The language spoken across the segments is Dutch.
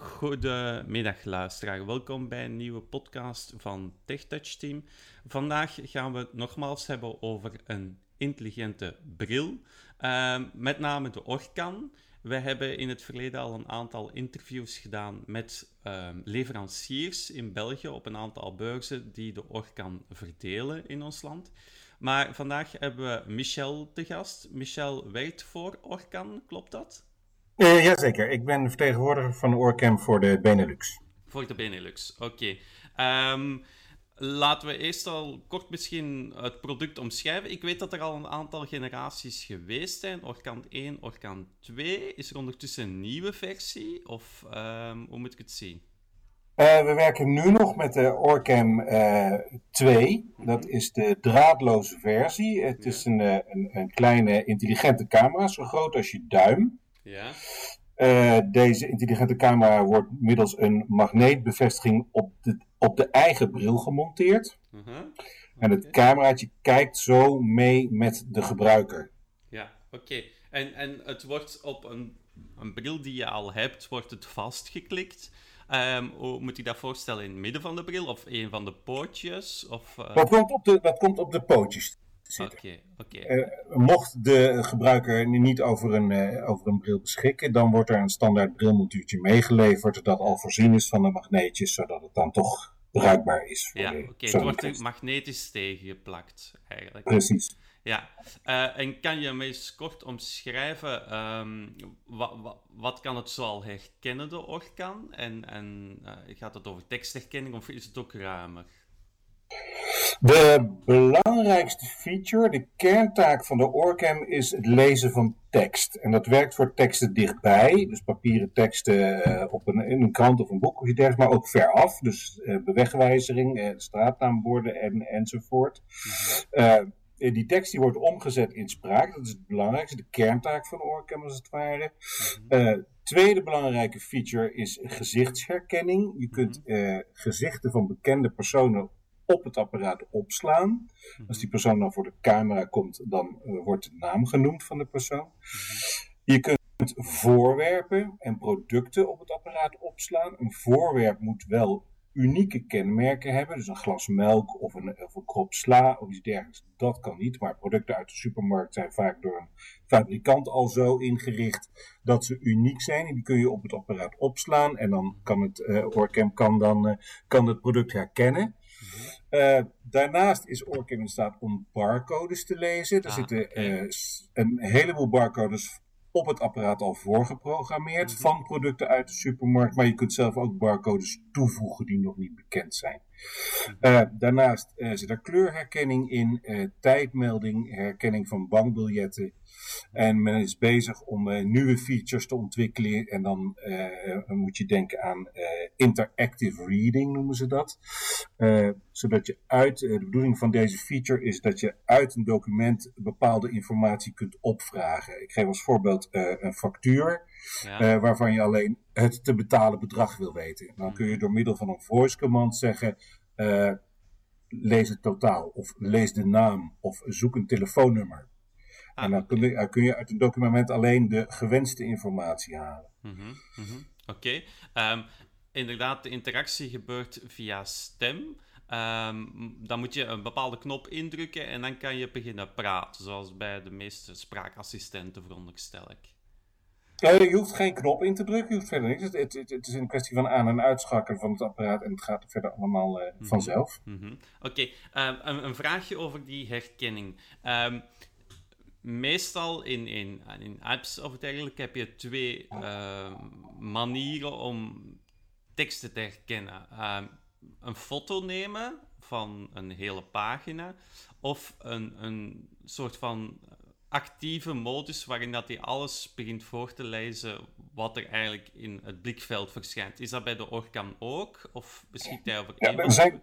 Goedemiddag luisteraar, welkom bij een nieuwe podcast van TechTouch Team. Vandaag gaan we het nogmaals hebben over een intelligente bril, uh, met name de Orkan. We hebben in het verleden al een aantal interviews gedaan met uh, leveranciers in België op een aantal beurzen die de Orkan verdelen in ons land. Maar vandaag hebben we Michel te gast. Michel werkt voor Orkan, klopt dat? Uh, jazeker, ik ben vertegenwoordiger van Orcam voor de Benelux. Voor de Benelux, oké. Okay. Um, ehm, laten we eerst al kort misschien het product omschrijven. Ik weet dat er al een aantal generaties geweest zijn. Orkan 1, Orkan 2. Is er ondertussen een nieuwe versie? Of um, hoe moet ik het zien? Uh, we werken nu nog met de Orcam uh, 2. Dat is de draadloze versie. Het ja. is een, een, een kleine intelligente camera, zo groot als je duim. Ja. Uh, deze intelligente camera wordt middels een magneetbevestiging op de, op de eigen bril gemonteerd. Uh -huh. okay. En het cameraatje kijkt zo mee met de gebruiker. Ja, oké. Okay. En, en het wordt op een, een bril die je al hebt, wordt het vastgeklikt. Um, hoe moet je dat voorstellen? In het midden van de bril of een van de pootjes? Of, uh... dat, komt op de, dat komt op de pootjes. Oké, oké. Okay. Uh, mocht de gebruiker niet over een, uh, over een bril beschikken, dan wordt er een standaard brilmontuurtje meegeleverd dat al voorzien is van de magneetjes, zodat het dan toch bruikbaar is. Voor ja, oké. Okay. Het wordt magnetisch tegengeplakt, eigenlijk. Precies. Ja, uh, en kan je me eens kort omschrijven, um, wat, kan het zoal herkennen, de orkaan? En, en gaat het over tekstherkenning of is het ook ruimer? De belangrijkste feature, de kerntaak van de OrCam is het lezen van tekst. En dat werkt voor teksten dichtbij, dus papieren teksten uh, op een, in een krant of een boek of iets dergelijks, maar ook veraf, dus uh, bewegwijzering, uh, straatnaamborden en, enzovoort. Mm die tekst die wordt omgezet in spraak, dat is het belangrijkste, de kerntaak van OrCam als het ware. Mm tweede belangrijke feature is gezichtsherkenning. Je kunt gezichten van bekende personen op het apparaat opslaan. Mhm. Als die persoon dan voor de camera komt, dan uh, wordt de naam genoemd van de persoon. Mhm. Je kunt voorwerpen en producten op het apparaat opslaan. Een voorwerp moet wel unieke kenmerken hebben. Dus een glas melk of een, of een krop sla of iets dergelijks. Dat kan niet. Maar producten uit de supermarkt zijn vaak door een fabrikant al zo ingericht dat ze uniek zijn. En die kun je op het apparaat opslaan. En dan kan het uh, Orcam kan dan, uh, kan het product herkennen. Uh, daarnaast is Orcam in staat om barcodes te lezen. Er ah, zitten uh, een heleboel barcodes op het apparaat al voorgeprogrammeerd mm-hmm. van producten uit de supermarkt. Maar je kunt zelf ook barcodes toevoegen die nog niet bekend zijn. Uh, daarnaast zit er kleurherkenning in, tijdmelding, herkenning van bankbiljetten. En men is bezig om uh, nieuwe features te ontwikkelen. En dan uh, moet je denken aan uh, interactive reading, noemen ze dat. zodat je uit, de bedoeling van deze feature is dat je uit een document bepaalde informatie kunt opvragen. Ik geef als voorbeeld een factuur, ja. waarvan je alleen het te betalen bedrag wil weten. Dan kun je door middel van een voice command zeggen lees het totaal, of lees de naam, of zoek een telefoonnummer. Ah, en dan kun je, kun je, uit het document alleen de gewenste informatie halen. Mm -hmm, mm -hmm. Oké. Okay. Um, inderdaad, de interactie gebeurt via stem. Um, dan moet je een bepaalde knop indrukken en dan kan je beginnen praten, zoals bij de meeste spraakassistenten, veronderstel ik. Uh, je hoeft geen knop in te drukken, je hoeft verder niks. Het, het, het, is een kwestie van aan- en uitschakelen van het apparaat en het gaat verder allemaal uh, mm -hmm. vanzelf. Oké, okay. uh, een, een, vraagje over die herkenning. Um, meestal in, in, in apps of dergelijke heb je twee uh, manieren om teksten te herkennen. Uh, een foto nemen van een hele pagina of een, een soort van actieve modus waarin dat hij alles begint voor te lezen wat er eigenlijk in het blikveld verschijnt. Is dat bij de Orcam ook? Of beschikt hij over ja,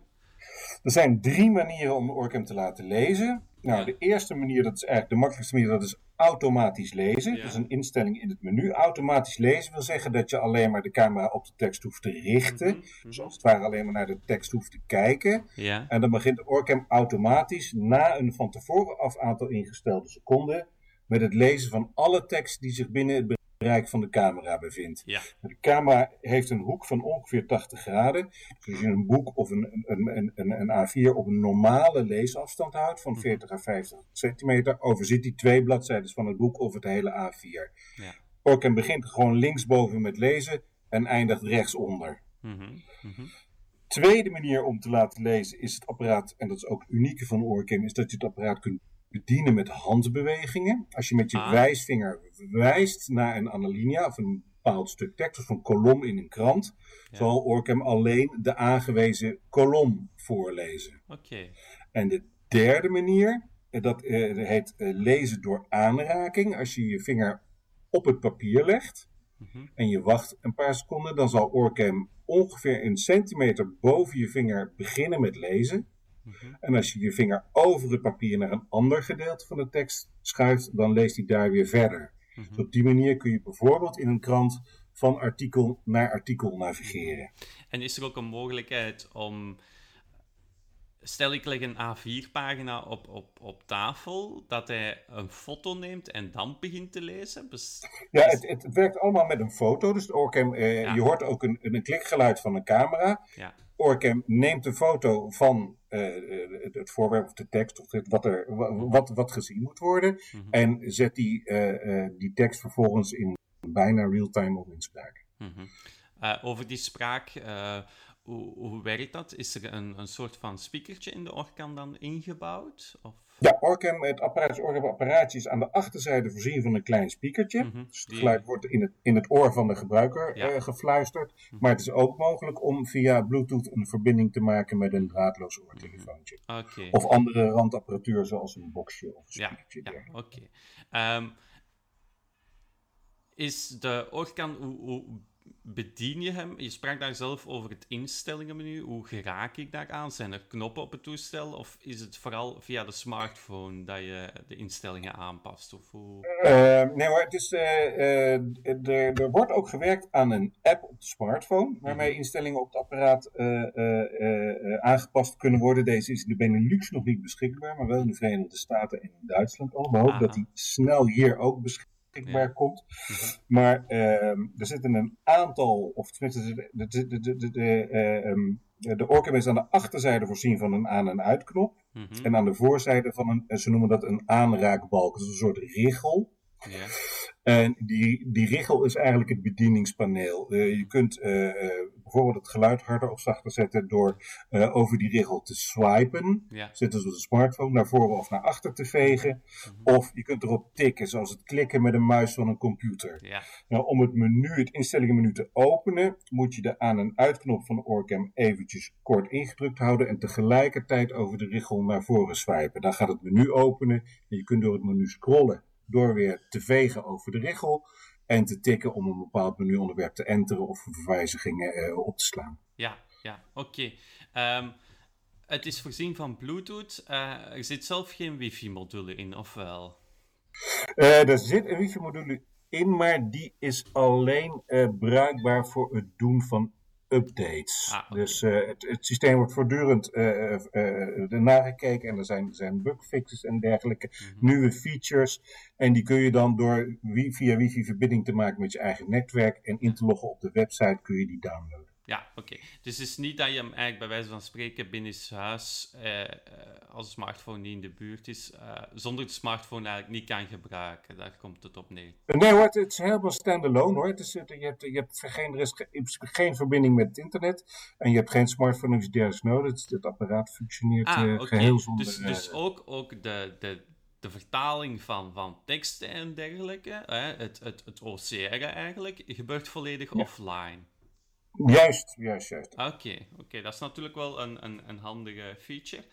er, zijn, drie manieren om de Orcam te laten lezen. Nou, de eerste manier, dat is eigenlijk de makkelijkste manier, dat is automatisch lezen. Ja. Dat is een instelling in het menu. Automatisch lezen wil zeggen dat je alleen maar de camera op de tekst hoeft te richten. Mm -hmm. Dus als het ware alleen maar naar de tekst hoeft te kijken. Ja. En dan begint de Orcam automatisch na een van tevoren af aantal ingestelde seconden met het lezen van alle tekst die zich binnen het bereik van de camera bevindt. Ja. De camera heeft een hoek van ongeveer 80 graden. Dus als je een boek of een, een, een, een, A4 op een normale leesafstand houdt, van 40 à 50 centimeter, overziet die twee bladzijden van het boek of het hele A4. Ja. Begint gewoon linksboven met lezen en eindigt rechtsonder. Mhm, mhm. Tweede manier om te laten lezen is het apparaat, en dat is ook het unieke van Orcam, is dat je het apparaat kunt bedienen met handbewegingen. Als je met je Ah. wijsvinger wijst naar een analinea of een bepaald stuk tekst of een kolom in een krant, Ja. zal Orcam alleen de aangewezen kolom voorlezen. Oké. En de derde manier, eh, dat eh, heet eh, lezen door aanraking. Als je je vinger op het papier legt Mhm. en je wacht een paar seconden, dan zal Orcam ongeveer een centimeter boven je vinger beginnen met lezen. Mhm. En als je je vinger over het papier naar een ander gedeelte van de tekst schuift, dan leest hij daar weer verder. Mhm. Dus op die manier kun je bijvoorbeeld in een krant van artikel naar artikel navigeren. En is er ook een mogelijkheid om. Stel ik leg een A4-pagina op, op, op tafel, dat hij een foto neemt en dan begint te lezen? Ja, het, het, werkt allemaal met een foto. Dus Orcam, eh, Ja. je hoort ook een, een klikgeluid van een camera. Ja. Orcam neemt een foto van eh, eh, het, voorwerp of de tekst of het- wat, er, wa- wat, wat gezien moet worden. Mhm. En zet die, eh, die tekst vervolgens in bijna real-time op inspraak. Mhm. Eh, over die spraak, hoe, hoe werkt dat? Is er een, een soort van speakertje in de Orkan dan ingebouwd? Of? Ja, Orcam, het apparaat, Orcam apparaatje is aan de achterzijde voorzien van een klein speakertje. Mhm. Dus het geluid wordt in het, in het oor van de gebruiker Ja. eh, gefluisterd. Maar het is ook mogelijk om via Bluetooth een verbinding te maken met een draadloos oortelefoontje. Oké. Of andere randapparatuur zoals een boxje of een Ja, oké. Ehm, is de hoe bedien je hem? Je sprak daar zelf over het instellingenmenu. Hoe geraak ik daar aan? Zijn er knoppen op het toestel? Of is het vooral via de smartphone dat je de instellingen aanpast? Of hoe... Eh, nee hoor, het is, eh, eh, er, wordt ook gewerkt aan een app op de smartphone, waarmee Mhm. instellingen op het apparaat eh, aangepast kunnen worden. Deze is in de Benelux nog niet beschikbaar, maar wel in de Verenigde Staten en in Duitsland al. We hopen dat die snel hier ook beschikbaar Komt. Mhm. Maar ehm, er zitten een aantal, of tenminste, de, de, de, de, de, de, eh, ehm, de Orcam is aan de achterzijde voorzien van een aan- en uitknop. Mhm. En aan de voorzijde van een, ze noemen dat een aanraakbalk, een soort richel. Ja. En die, die richel is eigenlijk het bedieningspaneel. Eh, je kunt eh, eh, bijvoorbeeld het geluid harder of zachter zetten door over die richel te swipen. Ja. Zitten ze op de smartphone naar voren of naar achter te vegen. Mhm. Of je kunt erop tikken, zoals het klikken met een muis van een computer. Ja. Nou, om het menu, het instellingenmenu te openen, moet je de aan- en uitknop van de Orcam eventjes kort ingedrukt houden en tegelijkertijd over de richel naar voren swipen. Dan gaat het menu openen en je kunt door het menu scrollen door weer te vegen over de richel en te tikken om een bepaald menuonderwerp te enteren of verwijzigingen eh, op te slaan. Ja, ja, oké. Ehm, het is voorzien van Bluetooth. Eh, er zit zelf geen wifi-module in, of wel? Eh, er zit een wifi-module in, maar die is alleen bruikbaar voor het doen van updates. Ah. Dus eh, het, het systeem wordt voortdurend eh, eh, eh, nagekeken en er zijn, zijn bugfixes en dergelijke, Mhm. nieuwe features. En die kun je dan door via wifi verbinding te maken met je eigen netwerk en in te loggen op de website kun je die downloaden. Ja, oké. Dus het is niet dat je hem eigenlijk bij wijze van spreken binnen huis, eh, eh, als de smartphone niet in de buurt is, eh, zonder de smartphone eigenlijk niet kan gebruiken. Daar komt het op neer. Nee hoor, het, is helemaal standalone hoor. Het is, je, hebt, je hebt geen, er is geen verbinding met het internet. En je hebt geen smartphone of iets nodig. Het, het apparaat functioneert Ah, eh, geheel zonder... Dus, eh, dus ook, ook de, de, de vertaling van, van teksten en dergelijke, hè, het, het, het OCR eigenlijk, gebeurt volledig offline. Juist, juist, juist. Oké, oké, dat is natuurlijk wel een, een, een handige feature.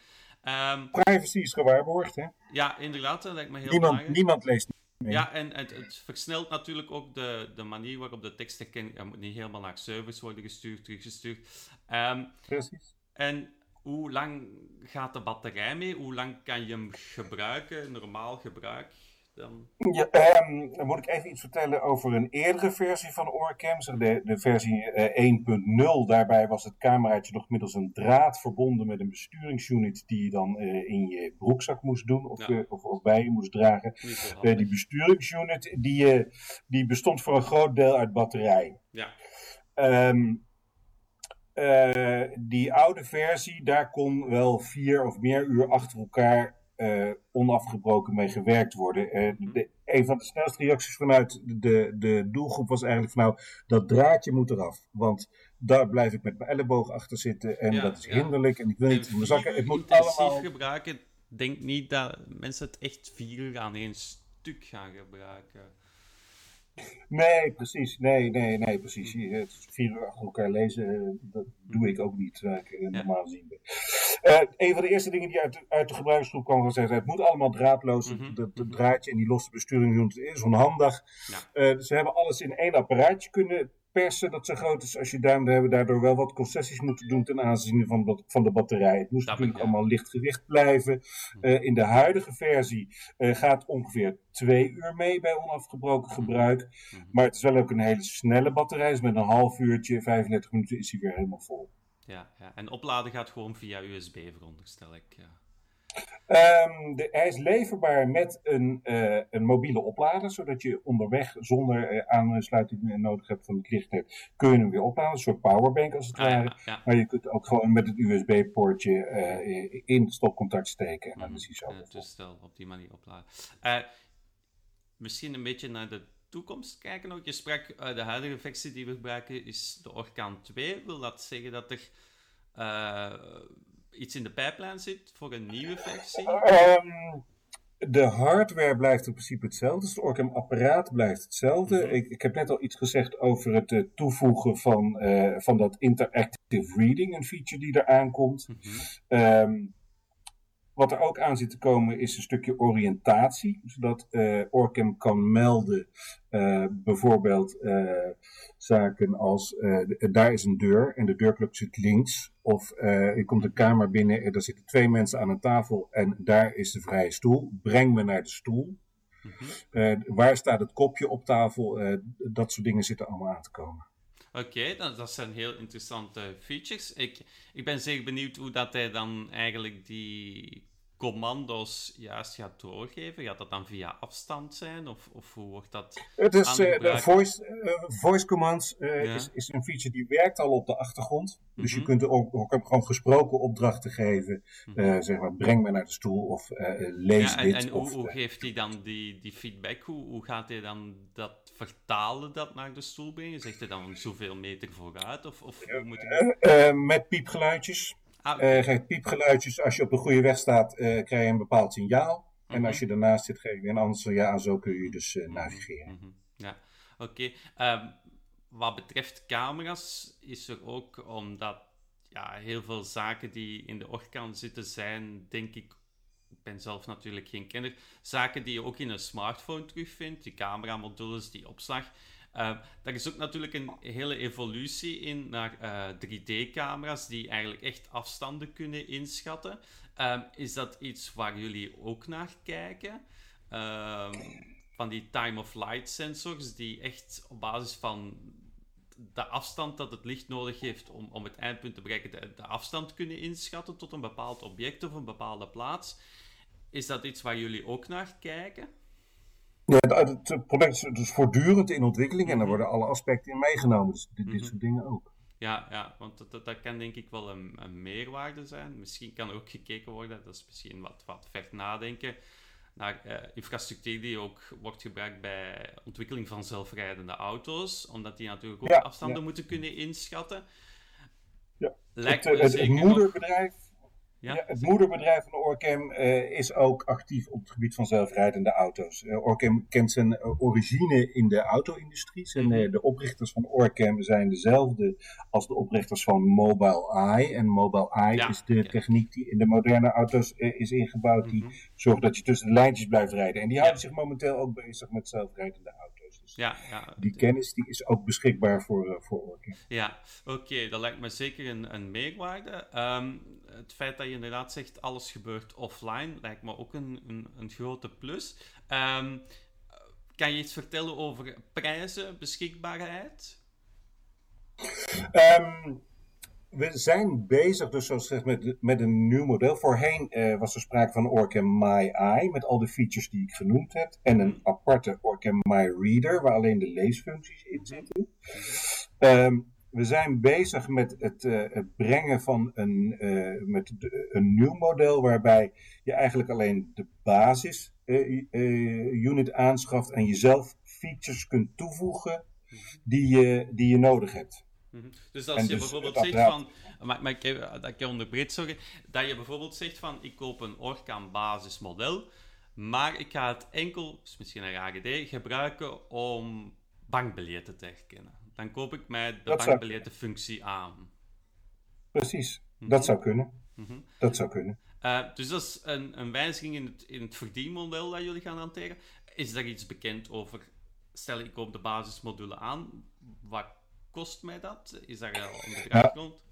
Ehm, Privacy is gewaarborgd hè. ja, inderdaad, dat lijkt me heel Niemand, belangrijk. niemand leest mee. Ja, en het, het versnelt natuurlijk ook de, de manier waarop de tekst herkent. Hij moet niet helemaal naar servers worden gestuurd, teruggestuurd. Ehm, Precies. en hoe lang gaat de batterij mee? Hoe lang kan je hem gebruiken, normaal gebruik? Dan... Ja, ehm, dan moet ik even iets vertellen over een eerdere versie van Orcam, de, de versie 1.0. Daarbij was het cameraatje nog middels een draad verbonden met een besturingsunit die je dan in je broekzak moest doen of, of, of, bij je moest dragen. die besturingsunit die, die bestond voor een groot deel uit batterij. Ja. Ehm, die oude versie, daar kon wel vier of meer uur achter elkaar onafgebroken mee gewerkt worden. Uh, de, een van de snelste reacties vanuit de, de doelgroep was eigenlijk van nou, dat draadje moet eraf. Want daar blijf ik met mijn elleboog achter zitten en dat is hinderlijk en ik wil niet in mijn zakken. Het moet allemaal... gebruiken, denk niet dat mensen het echt vier aan één stuk gaan gebruiken. Nee, precies. Nee, nee, nee, precies. Het vier uur achter elkaar lezen, eh, dat doe ik ook niet, waar ik eh, normaal zien ben. Uh, een van de eerste dingen die uit, uit de gebruiksgroep kwam gezegd, het moet allemaal draadloos. Mm -hmm. draadje en die losse besturing is onhandig. Ja. Uh, ze hebben alles in één apparaatje kunnen persen dat zo groot is als je duim. Hebben daardoor wel wat concessies moeten doen ten aanzien van, van de batterij. Het moest natuurlijk allemaal lichtgewicht blijven. Uh, in de huidige versie uh, gaat ongeveer twee uur mee bij onafgebroken mhm. gebruik. Mhm. Maar het is wel ook een hele snelle batterij. Dus met een half uurtje, 35 minuten is hij weer helemaal vol. Ja, ja. en opladen gaat gewoon via USB, veronderstel ik. Ja. Um, de, hij is leverbaar met een, uh, een mobiele oplader, zodat je onderweg zonder uh, aansluiting nodig hebt van het licht kun je hem weer opladen. Een soort powerbank als het ah, ware. Ja, Maar je kunt ook gewoon met het USB-poortje uh, in het stopcontact steken en dan is hij zo. Het toestel op die manier opladen. misschien een beetje naar de toekomst kijken ook. Je sprak, de huidige versie die we gebruiken is de Orkaan 2. Wil dat zeggen dat er iets in de pijplijn zit voor een nieuwe versie? Ehm, de hardware blijft in principe hetzelfde. Dus het Orcam-apparaat blijft hetzelfde. Mhm. ik, ik, heb net al iets gezegd over het uh, toevoegen van, uh, van dat interactive reading, een feature die eraan komt. Mm wat er ook aan zit te komen is een stukje oriëntatie, zodat uh, Orcam kan melden, uh, bijvoorbeeld uh, zaken als daar is een deur en de deurklok zit links, of je komt een kamer binnen en er zitten twee mensen aan een tafel en daar is de vrije stoel, breng me naar de stoel. Mhm. waar staat het kopje op tafel? dat soort dingen zitten allemaal aan te komen. Oké, dat, zijn heel interessante features. Ik, ik ben zeer benieuwd hoe dat hij dan eigenlijk die commando's juist gaat doorgeven? Gaat dat dan via afstand zijn? Of, of hoe wordt dat Het is, uh, de voice, uh, voice commands uh, is, is een feature die werkt al op de achtergrond. Dus je mhm. kunt ook, ook gewoon gesproken opdrachten geven. Mm zeg maar, breng me naar de stoel of lees ja, en, dit. En of, hoe, geeft hij dan die, die feedback? Hoe, hoe gaat hij dan dat vertalen, dat naar de stoel brengen? Zegt hij dan zoveel meter vooruit? Of, of hoe moet ik... met piepgeluidjes. Ah, okay. uh, piepgeluidjes. Als je op de goede weg staat, uh, krijg je een bepaald signaal. En mhm. als je ernaast zit, geef je een ander signaal. Zo kun je dus uh, navigeren. Mm -hmm. Ja, oké. Okay. Um, wat betreft camera's is er ook, omdat ja, heel veel zaken die in de orkaan zitten zijn, denk ik, ik ben zelf natuurlijk geen kenner, zaken die je ook in een smartphone terugvindt, die cameramodules, die opslag. Uh, is ook natuurlijk een hele evolutie in naar uh, eh, 3D-camera's die eigenlijk echt afstanden kunnen inschatten. Uh, is dat iets waar jullie ook naar kijken? Ehm, van die time-of-light sensors die echt op basis van de afstand dat het licht nodig heeft om, om het eindpunt te bereiken, de, de afstand kunnen inschatten tot een bepaald object of een bepaalde plaats. Is dat iets waar jullie ook naar kijken? Ja, het, project is dus voortdurend in ontwikkeling en daar worden alle aspecten in meegenomen. Dus dit, dit mhm. soort dingen ook. Ja, ja want dat, dat, kan denk ik wel een, een, meerwaarde zijn. Misschien kan er ook gekeken worden, dat is misschien wat, wat ver nadenken, naar uh, infrastructuur die ook wordt gebruikt bij ontwikkeling van zelfrijdende auto's, omdat die natuurlijk ook afstanden moeten kunnen inschatten. Ja. Lijkt het, het, het moederbedrijf ja? het moederbedrijf van Orcam uh, is ook actief op het gebied van zelfrijdende auto's. Uh, Orcam kent zijn uh, origine in de auto-industrie. Zijn, mhm. de oprichters van Orcam zijn dezelfde als de oprichters van Mobile Eye. En Mobile Eye is de techniek die in de moderne auto's is ingebouwd, die mhm. zorgt dat je tussen de lijntjes blijft rijden. En die houden zich momenteel ook bezig met zelfrijdende auto's. Dus ja, ja. Die kennis die is ook beschikbaar voor, voor Orcam. Ja, oké, dat lijkt me zeker een, een meerwaarde. Um, het feit dat je inderdaad zegt alles gebeurt offline lijkt me ook een, een, een grote plus. Ehm, kan je iets vertellen over prijzen, beschikbaarheid? Um, we zijn bezig, dus zoals gezegd, met, met een nieuw model. Voorheen uh, was er sprake van Orcam My Eye, met al de features die ik genoemd heb. En een aparte Orcam My Reader, waar alleen de leesfuncties in zitten. Um, we zijn bezig met het, uh, het brengen van een, uh, met de, een nieuw model, waarbij je eigenlijk alleen de basis unit aanschaft en jezelf features kunt toevoegen die je, die je nodig hebt. Mhm. Dus als je dus bijvoorbeeld zegt van, maar, maar ik, dat ik je onderbreed sorry, dat je bijvoorbeeld zegt van, ik koop een Orcam basismodel, maar ik ga het enkel, is misschien een raar idee, gebruiken om bankbiljetten te herkennen. Dan koop ik mij de bankbiljettenfunctie aan. Precies, mhm. dat zou kunnen. Mhm. Dat zou kunnen. Uh, dus dat is een, een wijziging in het, in het verdienmodel dat jullie gaan hanteren. Is daar iets bekend over? Stel, ik koop de basismodule aan. Wat kost mij dat? Is daar al een bedrag rond?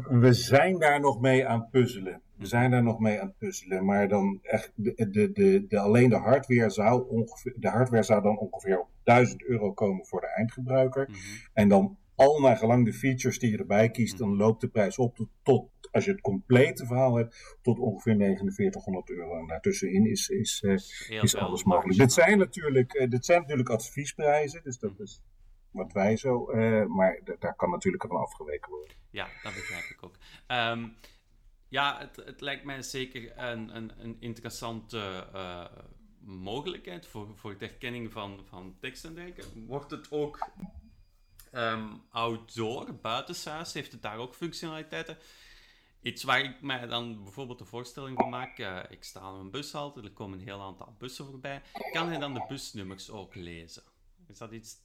we zijn daar nog mee aan puzzelen. We zijn daar nog mee aan puzzelen. Maar dan echt, de, de, de, de, alleen de hardware, zou ongeveer, de hardware zou dan ongeveer op 1000 euro komen voor de eindgebruiker. Mhm. En dan al naar gelang de features die je erbij kiest, dan mhm. loopt de prijs op tot, tot, als je het complete verhaal hebt, tot ongeveer 4900 euro. En daartussenin is, is, uh, is alles mogelijk. Dit zijn, natuurlijk, uh, dit zijn natuurlijk adviesprijzen, dus dat is wat wij zo. Uh, maar daar kan natuurlijk van afgeweken worden. Ja, dat begrijp ik ook. Um, ja, het, het, lijkt mij zeker een, een, een interessante uh, mogelijkheid voor, voor de herkenning van, van tekst en dergelijke. Wordt het ook um, outdoor, buitenshuis, heeft het daar ook functionaliteiten? Iets waar ik mij dan bijvoorbeeld de voorstelling van maak. Uh, ik sta aan een bushalte, er komen een heel aantal bussen voorbij. Kan hij dan de busnummers ook lezen? Is dat iets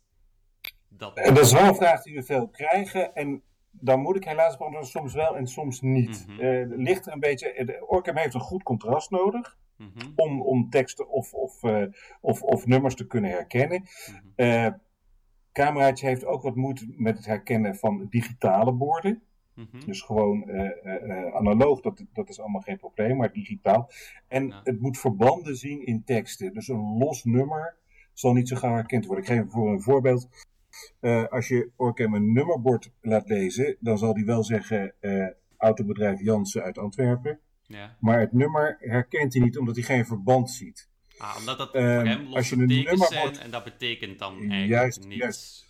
dat... Dat is wel een vraag die we veel krijgen. En dan moet ik helaas beantwoorden soms wel en soms niet. Mm ligt er een beetje. Orcam heeft een goed contrast nodig. Mhm. om, om teksten of, of, uh, of, of nummers te kunnen herkennen. Mm Cameraatje heeft ook wat moeite met het herkennen van digitale borden. Mhm. Dus gewoon analoog, dat, dat is allemaal geen probleem, maar digitaal. En het moet verbanden zien in teksten. Dus een los nummer zal niet zo gauw herkend worden. Ik geef voor een voorbeeld. Uh, als je Orcam een nummerbord laat lezen, dan zal die wel zeggen uh, autobedrijf Jansen uit Antwerpen. Ja. Maar het nummer herkent hij niet omdat hij geen verband ziet. Ah, omdat dat voor uh, hem losse als je een nummerbord... zijn en dat betekent dan eigenlijk juist, niets. Juist,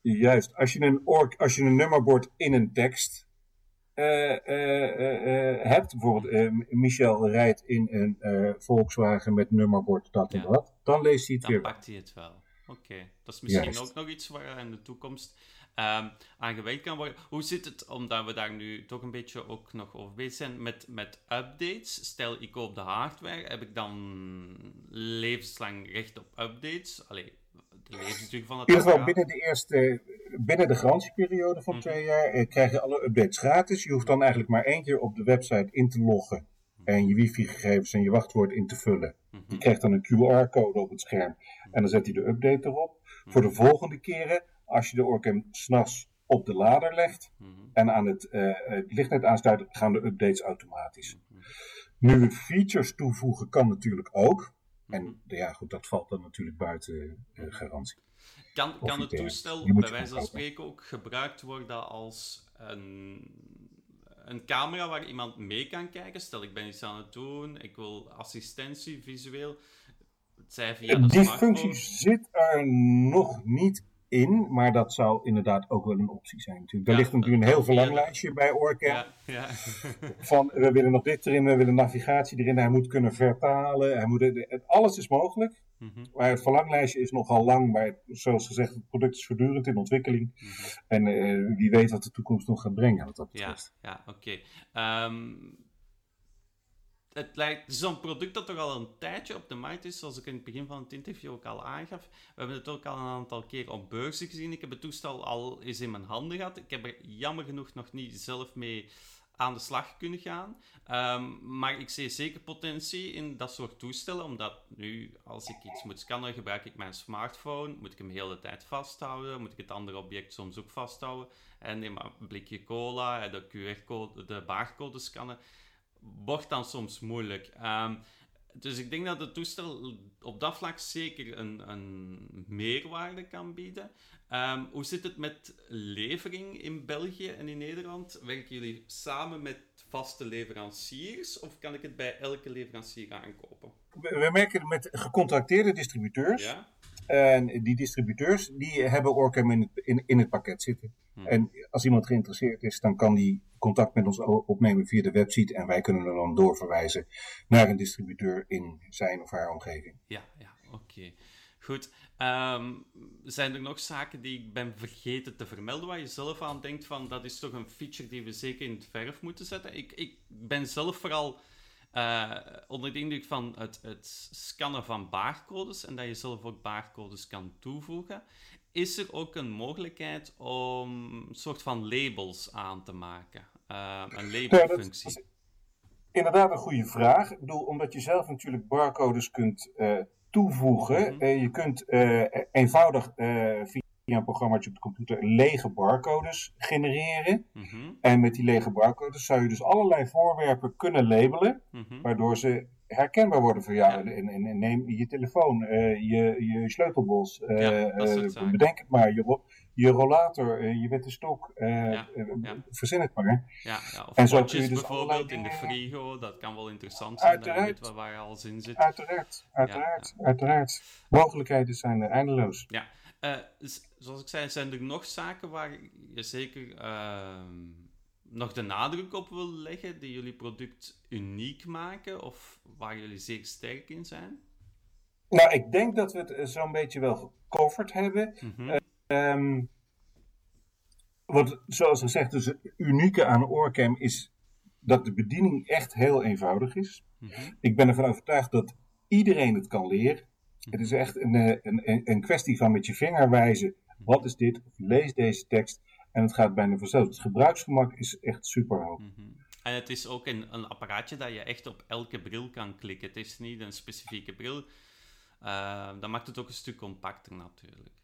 juist. Als je een, ork, als je een nummerbord in een tekst hebt, bijvoorbeeld Michel rijdt in een Volkswagen met nummerbord dat en dat, dan leest hij het dan weer. Dan pakt hij het wel. Oké, dat is misschien ook nog iets waar in de toekomst um, aan gewerkt kan worden. Hoe zit het, omdat we daar nu toch een beetje ook nog over bezig zijn, met, met updates? Stel, ik koop de hardware, heb ik dan levenslang recht op updates? Allee, de levensduur van het In ieder geval binnen de eerste, binnen de garantieperiode van mhm. twee jaar eh, krijg je alle updates gratis. Je hoeft dan eigenlijk maar één keer op de website in te loggen en je wifi-gegevens en je wachtwoord in te vullen. Mhm. Je krijgt dan een QR-code op het scherm en dan zet hij de update erop. Voor de volgende keren, als je de Orcam s'nachts op de lader legt mhm. en aan het, uh, het lichtnet aansluit, gaan de updates automatisch. Mhm. Nu features toevoegen kan natuurlijk ook. En ja, goed, dat valt dan natuurlijk buiten uh, garantie. Kan, kan het toestel bij wijze van spreken ook gebruikt worden als een een camera waar iemand mee kan kijken. Stel, ik ben iets aan het doen, ik wil assistentie visueel. Zij via de Die functie zit er nog niet in, maar dat zou inderdaad ook wel een optie zijn natuurlijk. Er ligt natuurlijk een heel verlanglijstje bij Orca. Ja, ja. van we willen nog dit erin, we willen navigatie erin, hij moet kunnen vertalen, hij moet, alles is mogelijk. Mhm. Maar het verlanglijstje is nogal lang, maar zoals gezegd, het product is voortdurend in ontwikkeling. Mhm. En uh, wie weet wat de toekomst nog gaat brengen. Wat dat ja, ja oké. Okay. Ehm, het lijkt zo'n product dat toch al een tijdje op de markt is, zoals ik in het begin van het interview ook al aangaf. We hebben het ook al een aantal keer op beurzen gezien. Ik heb het toestel al eens in mijn handen gehad. Ik heb er jammer genoeg nog niet zelf mee aan de slag kunnen gaan. Ehm, maar ik zie zeker potentie in dat soort toestellen, omdat nu, als ik iets moet scannen, gebruik ik mijn smartphone. Moet ik hem de hele tijd vasthouden? Moet ik het andere object soms ook vasthouden? En neem maar een blikje cola, de QR-code, de barcode scannen. Wordt dan soms moeilijk. Um, dus ik denk dat het toestel op dat vlak zeker een, een meerwaarde kan bieden. Ehm, hoe zit het met levering in België en in Nederland? Werken jullie samen met vaste leveranciers of kan ik het bij elke leverancier aankopen? We, merken met gecontracteerde distributeurs. Ja? En die distributeurs die hebben Orcam in het, in, in het pakket zitten. Hm. En als iemand geïnteresseerd is, dan kan die contact met ons opnemen via de website. En wij kunnen hem dan doorverwijzen naar een distributeur in zijn of haar omgeving. Ja, ja oké. Goed. Um, zijn er nog zaken die ik ben vergeten te vermelden, waar je zelf aan denkt van dat is toch een feature die we zeker in het verf moeten zetten? Ik, ik ben zelf vooral uh, onder de indruk van het, het scannen van barcodes en dat je zelf ook barcodes kan toevoegen. Is er ook een mogelijkheid om een soort van labels aan te maken? Uh, een labelfunctie? inderdaad een goede vraag. Ik bedoel, omdat je zelf natuurlijk barcodes kunt uh, toevoegen. Mm je kunt eenvoudig via via een programmaatje op de computer lege barcodes genereren. Mhm. En met die lege barcodes zou je dus allerlei voorwerpen kunnen labelen, mhm. waardoor ze herkenbaar worden voor jou. En, en, neem je telefoon, uh, je, je sleutelbos, uh, bedenk het maar, je, je rollator, je witte stok, ja, verzin het maar. Ja, of en zo kun je dus bijvoorbeeld in de frigo, dat kan wel interessant zijn, uiteraard, dat je waar, waar alles in zit. Uiteraard, uiteraard, uiteraard. Mogelijkheden zijn eindeloos. Ja. Uh, zoals ik zei, zijn er nog zaken waar je zeker uh, nog de nadruk op wil leggen, die jullie product uniek maken of waar jullie zeker sterk in zijn? Nou, ik denk dat we het eh, zo'n beetje wel gecoverd hebben. Mm -hmm. Wat, zoals gezegd, dus het unieke aan Oorcam is dat de bediening echt heel eenvoudig is. Mhm. Ik ben ervan overtuigd dat iedereen het kan leren. Het is echt een, eh, een, een kwestie van met je vinger wijzen. Wat is dit? Of lees deze tekst. En het gaat bijna vanzelf. Het gebruiksgemak is echt super hoog. Mhm. En het is ook een, een apparaatje dat je echt op elke bril kan klikken. Het is niet een specifieke bril. Uh, dat maakt het ook een stuk compacter natuurlijk.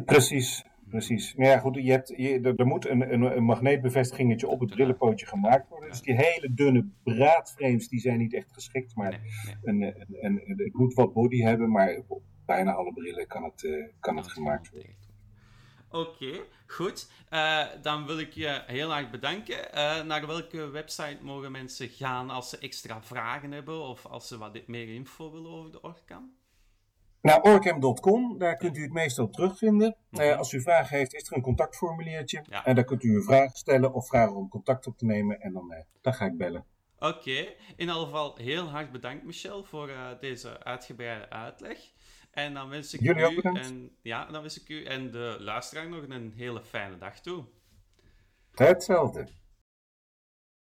Precies, precies. Maar ja, goed, je hebt, je, er moet een, een, een, magneetbevestigingetje op het brillenpootje gemaakt worden. Dus die hele dunne braadframes, die zijn niet echt geschikt. Maar Een, een, een, het moet wat body hebben, maar op bijna alle brillen kan het, uh, kan het gemaakt worden. Oké, goed. Uh, dan wil ik je heel erg bedanken. Uh, naar welke website mogen mensen gaan als ze extra vragen hebben of als ze wat meer info willen over de Orcam? Naar orcam.com, daar kunt u het meestal terugvinden. Uh, als u vragen heeft, is er een contactformuliertje. En daar kunt u een vraag stellen of vragen om contact op te nemen. En dan, uh, dan ga ik bellen. Oké, in ieder geval heel hard bedankt Michel voor uh, deze uitgebreide uitleg. En dan wens ik Jullie u en, ja, dan wens ik u en de luisteraar nog een hele fijne dag toe. Hetzelfde.